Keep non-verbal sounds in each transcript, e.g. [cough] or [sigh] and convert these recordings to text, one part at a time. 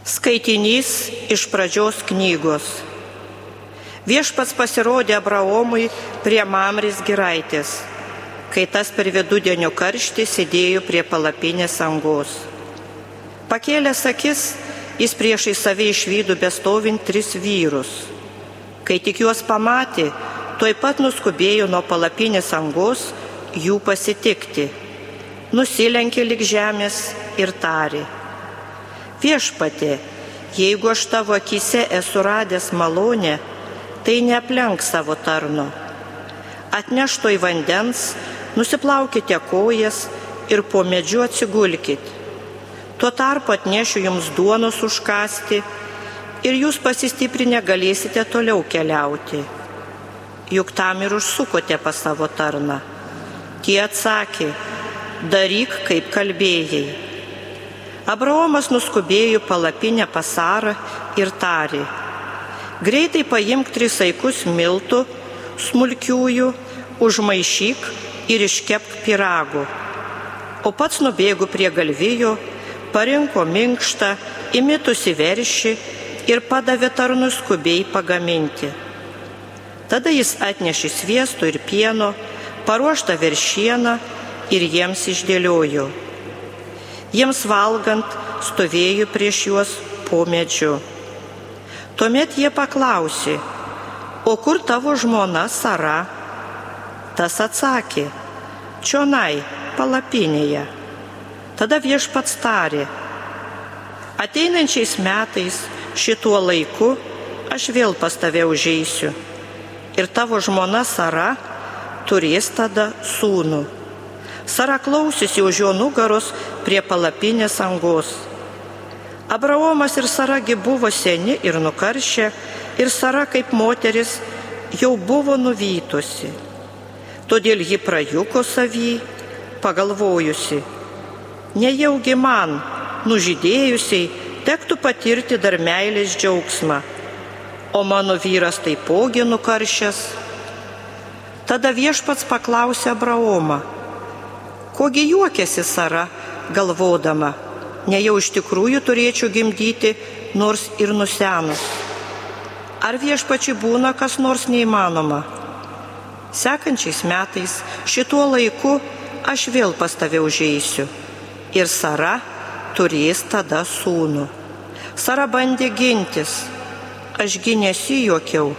Skaitinys iš pradžios knygos. Viešpats pasirodė Abraomui prie Mamris giraitės, kai tas per vidudienio karštį sėdėjo prie palapinės angos. Pakėlęs akis, jis priešai save išvydo bestovint tris vyrus. Kai tik juos pamatė, tuoj pat nuskubėjo nuo palapinės angos jų pasitikti. Nusilenkė lik žemės ir tarė Viešpatė, jeigu aš tavo akise esu radęs malonę, tai neaplenk savo tarno. Atnešto į vandens, nusiplaukite kojas ir po medžiu atsigulkit. Tuo tarpu atnešiu jums duonos užkasti ir jūs pasistiprinę galėsite toliau keliauti. Juk tam ir užsukote pas savo tarną. Tie atsakė, daryk kaip kalbėjai. Abraomas nuskubėjo palapinę pasarą ir tarė, greitai paimk tris aikus miltų, smulkiųjų, užmaišyk ir iškepk piragų. O pats nubėgo prie galvijo, parinko minkštą, imitusi veršį ir padavė tarnui skubiai pagaminti. Tada jis atnešė sviesto ir pieno, paruoštą veršieną ir jiems išdėliojo. Jiems valgant stovėjo prieš juos po medžiu. Tuomet jie paklausė, o kur tavo žmona Sara? Tas atsakė, čionai, palapinėje. Tada viešpats tarė, ateinančiais metais šituo laiku aš vėl pas tave užeisiu ir tavo žmona Sara turės tada sūnų. Sara klausėsi už jo nugaros prie palapinės angos. Abraomas ir Saragi buvo seni ir nukaršę, ir Sara kaip moteris jau buvo nuvytusi. Todėl ji prajuko savy, pagalvojusi, nejaugi man, nužydėjusiai, tektų patirti dar meilės džiaugsmą, o mano vyras taipogi nukaršęs. Tada viešpats paklausė Abraomą, Kogi juokėsi Sara, galvodama, ne jau iš tikrųjų turėčiau gimdyti, nors ir nusenus. Ar viešpačiai būna kas nors neįmanoma? Sekančiais metais šituo laiku aš vėl pas tave užeisiu ir Sara turės tada sūnų. Sara bandė gintis, ašgi nesijuokiau,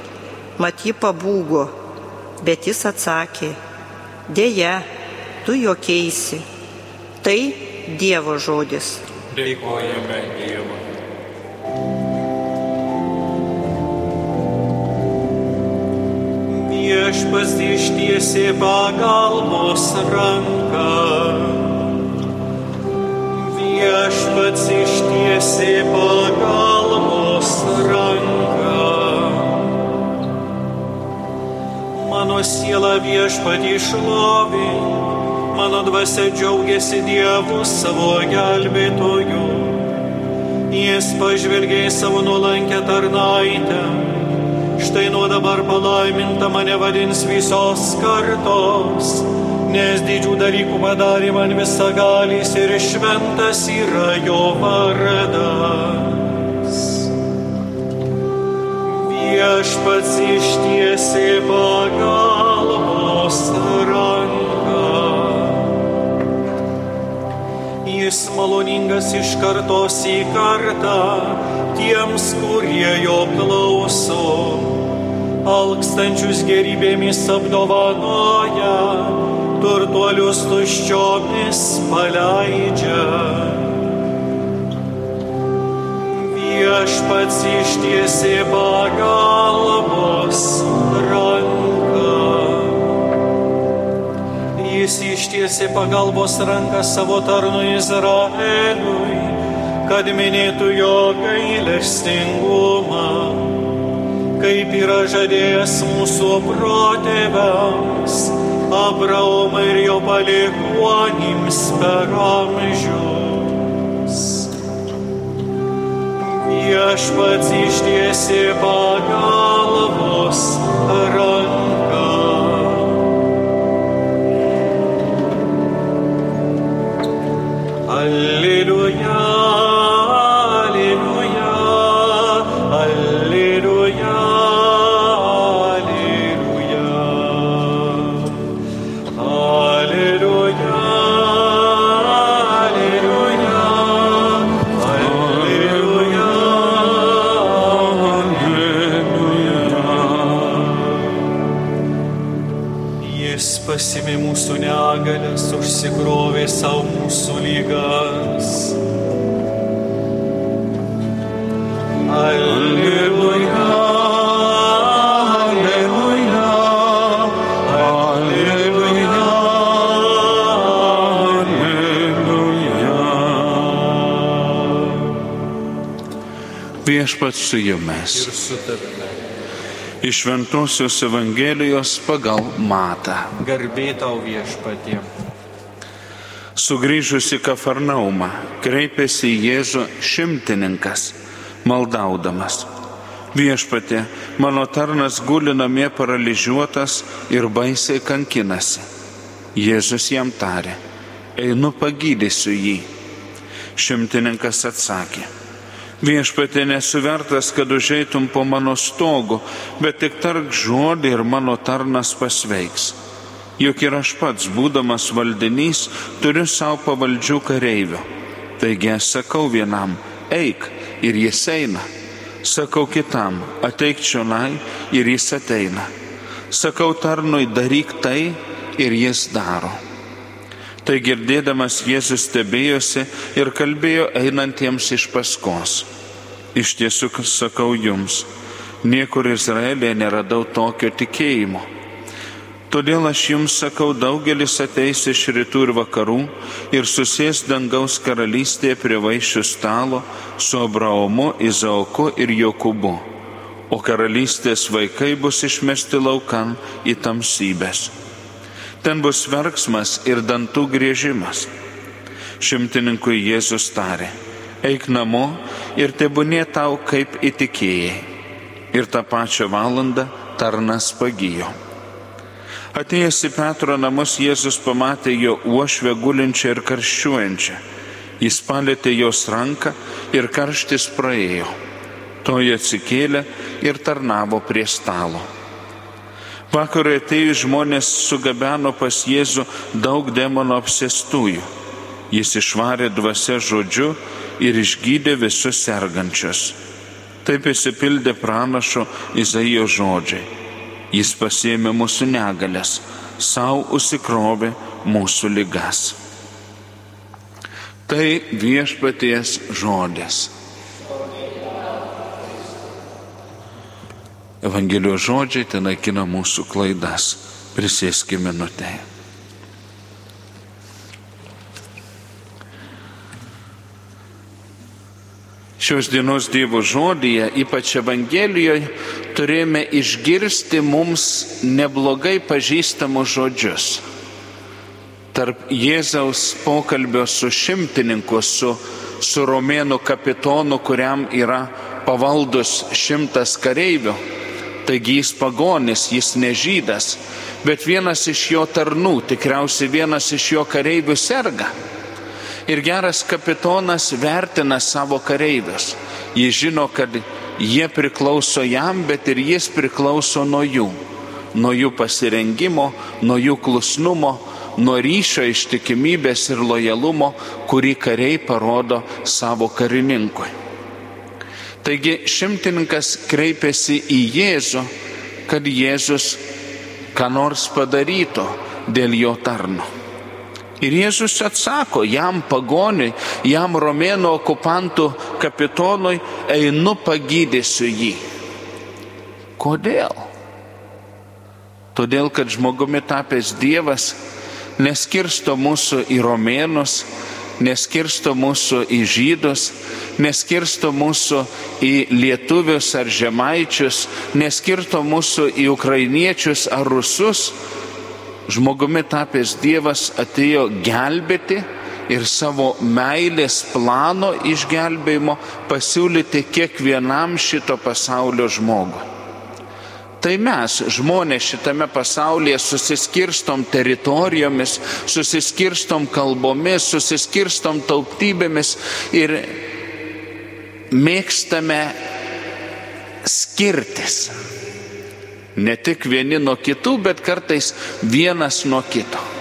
mat ji pabūgo, bet jis atsakė, dėja, tu juokeisi. Tai Dievo žodis. Dėkojame Dievui. Viešpas ištiesė pagalbos ranką. Viešpats ištiesė pagalbos ranką. Mano siela viešpatį šlovink mano dvasia džiaugiasi Dievu savo gelbėtoju. Jis pažvelgė į savo nuolankę tarnaitę. Štai nuo dabar palaiminta mane vadins visos kartos, nes didžių dalykų padarė man visagalys ir šventas yra jo vardas. Viešpats ištiesė pagalbos maloningas iš kartos į kartą tiems, kurie jo klauso. Alkstančius gerybėmis apdovanoja, turtuolius tuščiomis paleidžia. Viešpats ištiesė pagalbos jis ištiesė pagalbos ranką savo tarnui Izraeliui, kad minėtų jo gailestingumą, kaip yra žadėjęs mūsų protėviams, Abraomai ir jo palikuonims per amžius. Viešpats ištiesė pagalbos ranką. Viešpat su jumis. Iš Šventojios Evangelijos pagal Matą. Garbė tau viešpatie. Sugrįžusi Kafarnaumą, kreipėsi į Jėzų šimtininkas, maldaudamas. Viešpatė, mano tarnas guli namie paralyžiuotas ir baisiai kankinasi. Jėzus jam tarė, einu pagydysiu jį. Šimtininkas atsakė, viešpatė nesuvertas, kad užeitum po mano stogu, bet tik tark žodį ir mano tarnas pasveiks. Juk ir aš pats, būdamas valdinys, turiu savo pavaldžių kareivių. Taigi aš sakau vienam, eik ir jis eina. Sakau kitam, ateik čionai ir jis ateina. Sakau tarnui, daryk tai ir jis daro. Tai girdėdamas Jėzus stebėjosi ir kalbėjo einantiems iš paskos. Iš tiesų sakau jums, niekur Izraelėje neradau tokio tikėjimo. Todėl aš jums sakau, daugelis ateis iš rytų ir vakarų ir susės dangaus karalystėje prie vaišių stalo su Abraomu, Izaoku ir Jokūbu. O karalystės vaikai bus išmesti laukan į tamsybės. Ten bus verksmas ir dantų grėžimas. Šimtininkui Jėzus tarė, eik namo ir tebūnė tau kaip įtikėjai. Ir tą pačią valandą tarnas pagijo. Atėjęs į Petro namus Jėzus pamatė jo uošvę gulinčią ir karščiuojančią. Jis palėtė jos ranką ir karštis praėjo. Toji atsikėlė ir tarnavo prie stalo. Vakarui atėjus žmonės sugabeno pas Jėzų daug demono apsėstųjų. Jis išvarė dvasia žodžiu ir išgydė visus sergančius. Taip įsipildė pranašo Izaijo žodžiai. Jis pasėmė mūsų negalės, savo užsikrovė mūsų ligas. Tai viešpaties žodis. Evangelijos žodžiai ten naikina mūsų klaidas. Prisėskime minutę. Šios dienos Dievo žodyje, ypač Evangelijoje, turėjome išgirsti mums neblogai pažįstamus žodžius. Tarp Jėzaus pokalbio su šimtininku, su, su romėnų kapitonu, kuriam yra pavaldus šimtas kareivių, taigi jis pagonis, jis nežydas, bet vienas iš jo tarnų, tikriausiai vienas iš jo kareivių serga. Ir geras kapitonas vertina savo kareivius. Jis žino, kad jie priklauso jam, bet ir jis priklauso nuo jų. Nuo jų pasirengimo, nuo jų klusnumo, nuo ryšio ištikimybės ir lojalumo, kurį kariai parodo savo karininkui. Taigi šimtininkas kreipėsi į Jėzų, kad Jėzus ką nors padarytų dėl jo tarno. Ir Jėzus atsako jam pagoniui, jam romėno okupantų kapitonui, einu pagydysiu jį. Kodėl? Todėl, kad žmogumi tapęs Dievas neskirsto mūsų į romėnus, neskirsto mūsų į žydus, neskirsto mūsų į lietuvius ar žemaičius, neskirsto mūsų į ukrainiečius ar rusus. Žmogumi tapęs Dievas atėjo gelbėti ir savo meilės plano išgelbėjimo pasiūlyti kiekvienam šito pasaulio žmogui. Tai mes, žmonės šitame pasaulyje, susiskirstom teritorijomis, susiskirstom kalbomis, susiskirstom tautybėmis ir mėgstame skirtis. Ne tik vieni nuo kitų, bet kartais vienas nuo kito.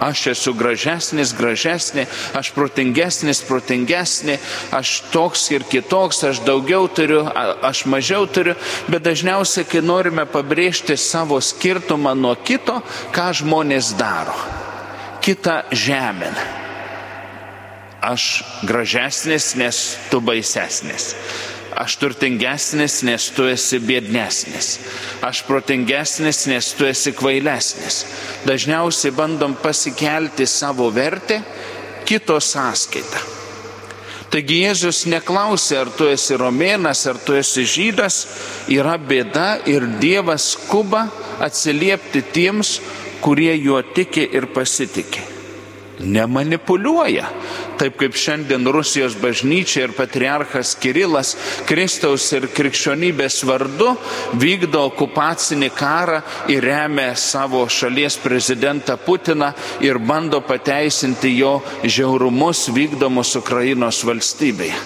Aš esu gražesnis, gražesnė, aš protingesnis, protingesnė, aš toks ir kitoks, aš daugiau turiu, aš mažiau turiu, bet dažniausiai, kai norime pabrėžti savo skirtumą nuo kito, ką žmonės daro. kitą žemėn. Aš gražesnis, nes tu baisesnis. Aš turtingesnis, nes tu esi biednesnis. Aš protingesnis, nes tu esi kvailesnis. Dažniausiai bandom pasikelti savo vertę kito sąskaitą. Taigi Jėzus neklausė, ar tu esi romėnas, ar tu esi žydas, yra bėda ir Dievas skuba atsiliepti tiems, kurie juo tiki ir pasitikė. Nemanipuliuoja. Taip kaip šiandien Rusijos bažnyčia ir patriarchas Kirilas Kristaus ir krikščionybės vardu vykdo okupacinį karą ir remia savo šalies prezidentą Putiną ir bando pateisinti jo žiaurumus vykdomus Ukrainos valstybėje.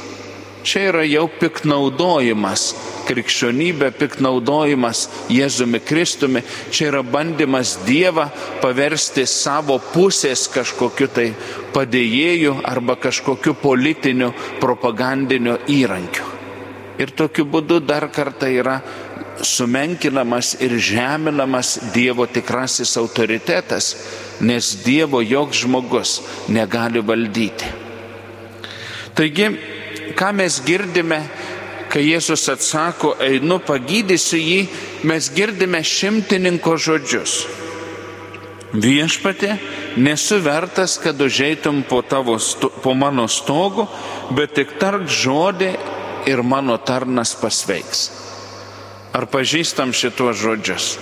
Čia yra jau piknaudojimas krikščionybė, piknaudojimas Jėzumi Kristumi, čia yra bandymas Dievą paversti savo pusės kažkokiu tai padėjėju arba kažkokiu politiniu propagandiniu įrankiu. Ir tokiu būdu dar kartą yra sumenkinamas ir žeminamas Dievo tikrasis autoritetas, nes Dievo joks žmogus negali valdyti. Taigi, ką mes girdime kai Jėzus atsako, einu pagydysiu jį, mes girdime šimtininko žodžius. Viešpatė, nesu vertas, kad užeitum po, tavo, po mano stogu, bet tik tark žodį ir mano tarnas pasveiks. Ar pažįstam šituos žodžius?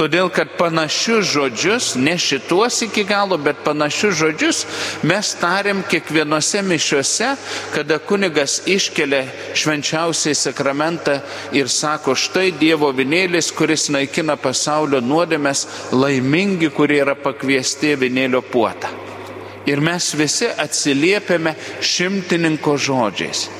Todėl, kad panašius žodžius, ne šituos iki galo, bet panašius žodžius mes tariam kiekvienose mišiuose, kada kunigas iškelia švenčiausiai sakramentą ir sako, štai Dievo vinėlis, kuris naikina pasaulio nuodėmės, laimingi, kurie yra pakviesti vinėlio puotą. Ir mes visi atsiliepiame šimtininko žodžiais.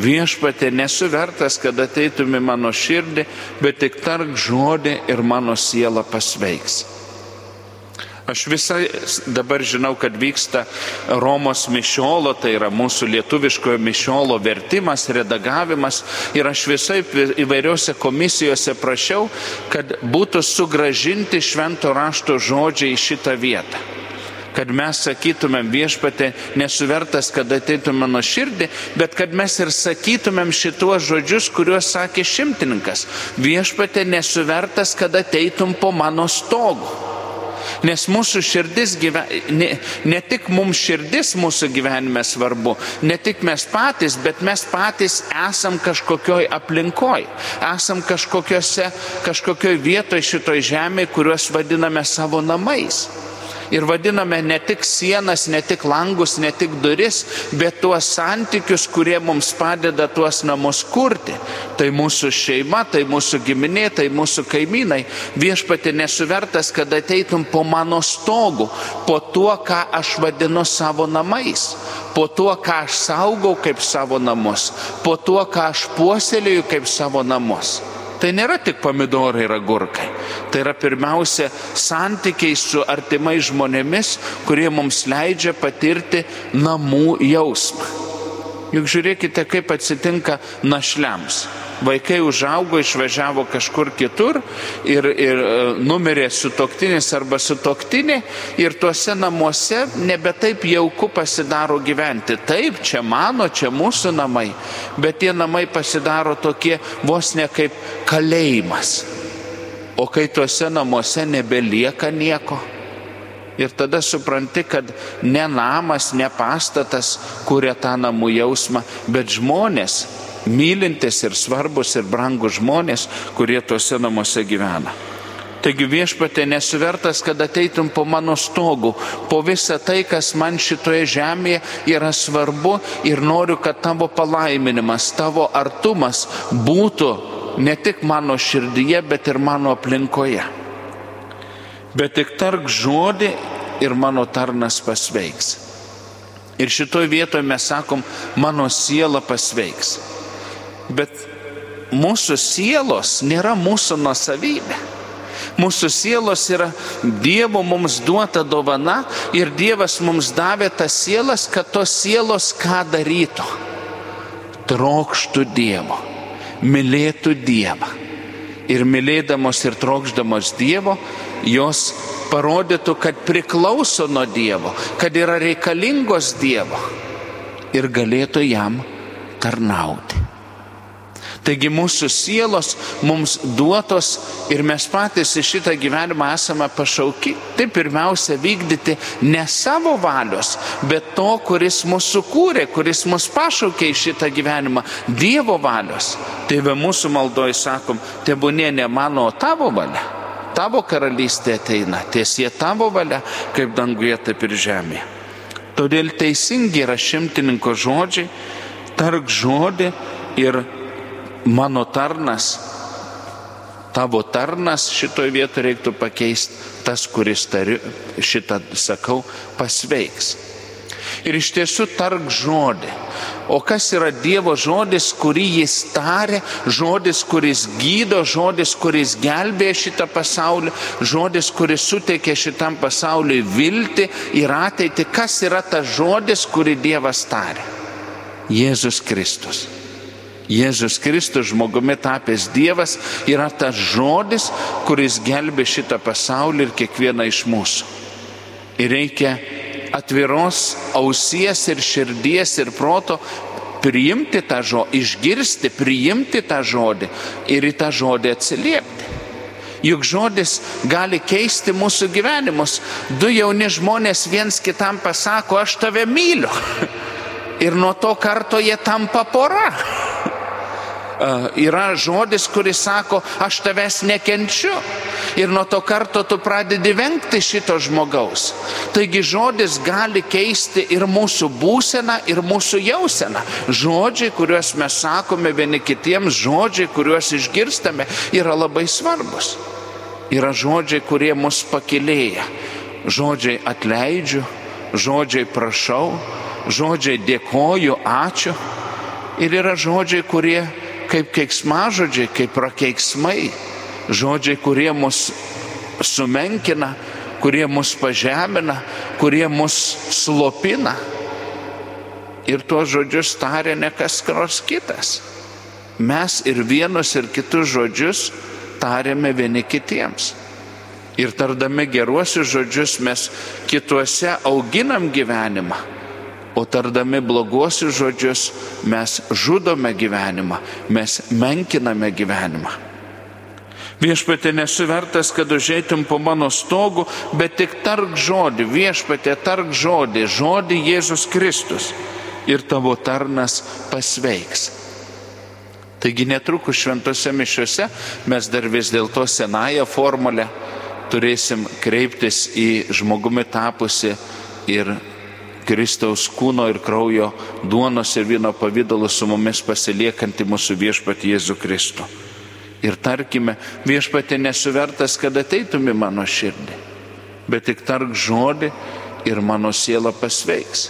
Viešpatė nesu vertas, kad ateitumi mano širdį, bet tik tark žodį ir mano siela pasveiks. Aš visai dabar žinau, kad vyksta Romos mišiolo, tai yra mūsų lietuviškojo mišiolo vertimas, redagavimas ir aš visai įvairiose komisijose prašiau, kad būtų sugražinti švento rašto žodžiai į šitą vietą kad mes sakytumėm viešpatė nesuvertas, kad ateitų mano širdį, bet kad mes ir sakytumėm šituos žodžius, kuriuos sakė šimtininkas. Viešpatė nesuvertas, kad ateitum po mano stogu. Nes mūsų širdis, gyven... ne, ne tik mums širdis mūsų gyvenime svarbu, ne tik mes patys, bet mes patys esam kažkokioj aplinkoj, esam kažkokioj vietoje šitoj žemėje, kuriuos vadiname savo namais ir vadiname ne tik sienas, ne tik langus, ne tik duris, bet tuos santykius, kurie mums padeda tuos namus kurti. Tai mūsų šeima, tai mūsų giminė, tai mūsų kaimynai. Viešpati nesuvertas, kad ateitum po mano stogu, po tuo, ką aš vadinu savo namais, po tuo, ką aš saugau kaip savo namus, po tuo, ką aš puoselėju kaip savo namus. Tai nėra tik pomidorai ir agurkai. Tai yra pirmiausia santykiai su artimais žmonėmis, kurie mums leidžia patirti namų jausmą. Juk žiūrėkite, kaip atsitinka našliams. Vaikai užaugo, išvažiavo kažkur kitur ir, ir e, numirė su toktinis arba su toktinė ir tuose namuose nebe taip jauku pasidaro gyventi. Taip, čia mano, čia mūsų namai, bet tie namai pasidaro tokie vos ne kaip kalėjimas. O kai tuose namuose nebelieka nieko. Ir tada supranti, kad ne namas, ne pastatas kuria tą namų jausmą, bet žmonės, mylintis ir svarbus ir brangus žmonės, kurie tuose namuose gyvena. Taigi viešpatė nesuvertas, kad ateitum po mano stogų, po visą tai, kas man šitoje žemėje yra svarbu ir noriu, kad tavo palaiminimas, tavo artumas būtų ne tik mano širdyje, bet ir mano aplinkoje. Bet tik tark žodį ir mano tarnas pasveiks. Ir šitoje vietoje mes sakom, mano siela pasveiks. Bet mūsų sielos nėra mūsų nusavybė. Mūsų sielos yra Dievo mums duota dovana ir Dievas mums davė tas sielas, kad tos sielos ką darytų. Trokštų Dievo, mylėtų Dievą. Ir mylėdamos ir trokšdamos Dievo, jos parodytų, kad priklauso nuo Dievo, kad yra reikalingos Dievo ir galėtų jam tarnauti. Taigi mūsų sielos mums duotos ir mes patys į šitą gyvenimą esame pašauki. Tai pirmiausia vykdyti ne savo valios, bet to, kuris mūsų kūrė, kuris mus pašaukė į šitą gyvenimą, Dievo valios. Tai be mūsų maldoje sakom, tebūnė ne mano, o tavo valia. Tavo karalystė ateina, tiesie tavo valia, kaip danguje, taip ir žemėje. Todėl teisingi yra šimtininko žodžiai, tark žodį ir mano tarnas, tavo tarnas šitoje vietoje reiktų pakeisti tas, kuris tariu, šitą sakau, pasveiks. Ir iš tiesų tark žodį. O kas yra Dievo žodis, kurį jis tarė, žodis, kuris gydo, žodis, kuris gelbėja šitą pasaulį, žodis, kuris suteikia šitam pasauliui viltį ir ateitį. Kas yra tas žodis, kurį Dievas tarė? Jėzus Kristus. Jėzus Kristus žmogumi tapęs Dievas yra tas žodis, kuris gelbė šitą pasaulį ir kiekvieną iš mūsų. Ir reikia atviros ausies ir širdies ir proto priimti tą žodį, išgirsti, priimti tą žodį ir į tą žodį atsiliepti. Juk žodis gali keisti mūsų gyvenimus. Du jauni žmonės viens kitam pasako, aš tave myliu. [laughs] Ir nuo to karto jie tampa pora yra žodis, kuris sako, aš tavęs nekenčiu. Ir nuo to karto tu pradedi vengti šito žmogaus. Taigi žodis gali keisti ir mūsų būseną, ir mūsų jauseną. Žodžiai, kuriuos mes sakome vieni kitiems, žodžiai, kuriuos išgirstame, yra labai svarbus. Yra žodžiai, kurie mus pakilėja. Žodžiai atleidžiu, žodžiai prašau, žodžiai dėkoju, ačiū. Ir yra žodžiai, kurie kaip keiksmažodžiai, kaip prakeiksmai, žodžiai, kurie mus sumenkina, kurie mus pažemina, kurie mus slopina. Ir tuos žodžius tarė ne kas kros kitas. Mes ir vienus ir kitus žodžius tarėme vieni kitiems. Ir tardami geruosius žodžius mes kituose auginam gyvenimą O tardami bloguosius žodžius mes žudome gyvenimą, mes menkiname gyvenimą. Viešpatė nesuvertas, kad užeitum po mano stogų, bet tik tark žodį, viešpatė tark žodį, žodį Jėzus Kristus ir tavo tarnas pasveiks. Taigi netrukus šventose mišiuose mes dar vis dėlto senąją formulę turėsim kreiptis į žmogumi tapusi ir Kristaus kūno ir kraujo duonos ir vyno pavydalu su mumis pasiliekantį mūsų viešpatį Jėzų Kristų. Ir tarkime, viešpatė nesuvertas, kad ateitumi mano širdį, bet tik tark žodį ir mano siela pasveiks.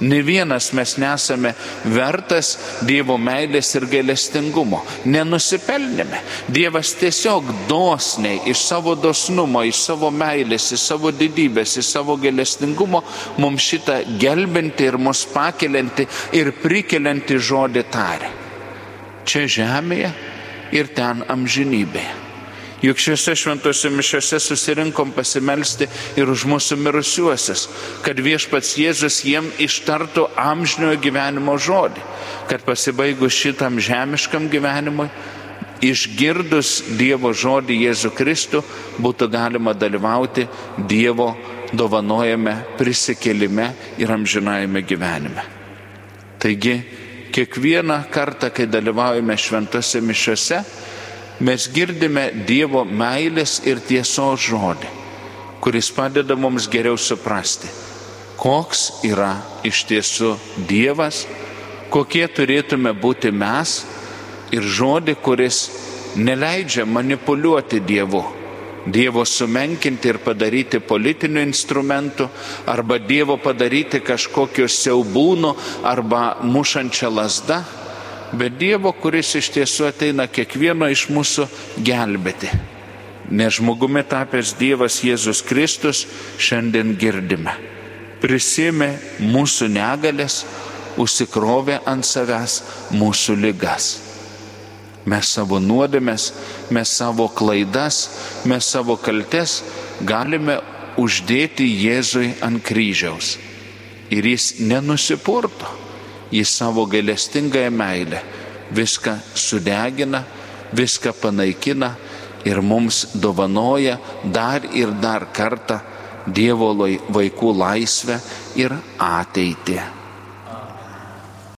Ne vienas mes nesame vertas Dievo meilės ir gailestingumo. Nenusipelnėme. Dievas tiesiog dosniai iš savo dosnumo, iš savo meilės, iš savo didybės, iš savo gailestingumo mums šitą gelbinti ir mus pakelianti ir prikelianti žodį tarė. Čia žemėje ir ten amžinybėje. Juk šiuose šventose mišiuose susirinkom pasimelsti ir už mūsų mirusiuosius, kad viešpats Jėzus jiem ištartų amžinojo gyvenimo žodį, kad pasibaigus šitam žemiškam gyvenimui, išgirdus Dievo žodį Jėzų Kristų, būtų galima dalyvauti Dievo dovanojame prisikelime ir amžinajame gyvenime. Taigi, kiekvieną kartą, kai dalyvaujame šventose mišiuose, mes girdime Dievo meilės ir tiesos žodį, kuris padeda mums geriau suprasti, koks yra iš tiesų Dievas, kokie turėtume būti mes ir žodį, kuris neleidžia manipuliuoti Dievu. Dievo sumenkinti ir padaryti politiniu instrumentu, arba Dievo padaryti kažkokiu siaubūnu, arba mušančią lasdą bet Dievo, kuris iš tiesų ateina kiekvieno iš mūsų gelbėti. Nes žmogumi tapęs Dievas Jėzus Kristus šiandien girdime. Prisėmė mūsų negalės, užsikrovė ant savęs mūsų lygas. Mes savo nuodėmės, mes savo klaidas, mes savo kaltes galime uždėti Jėzui ant kryžiaus. Ir jis nenusipurto, jis savo gailestingąją meilę viską sudegina, viską panaikina ir mums dovanoja dar ir dar kartą Dievo vaikų laisvę ir ateitį.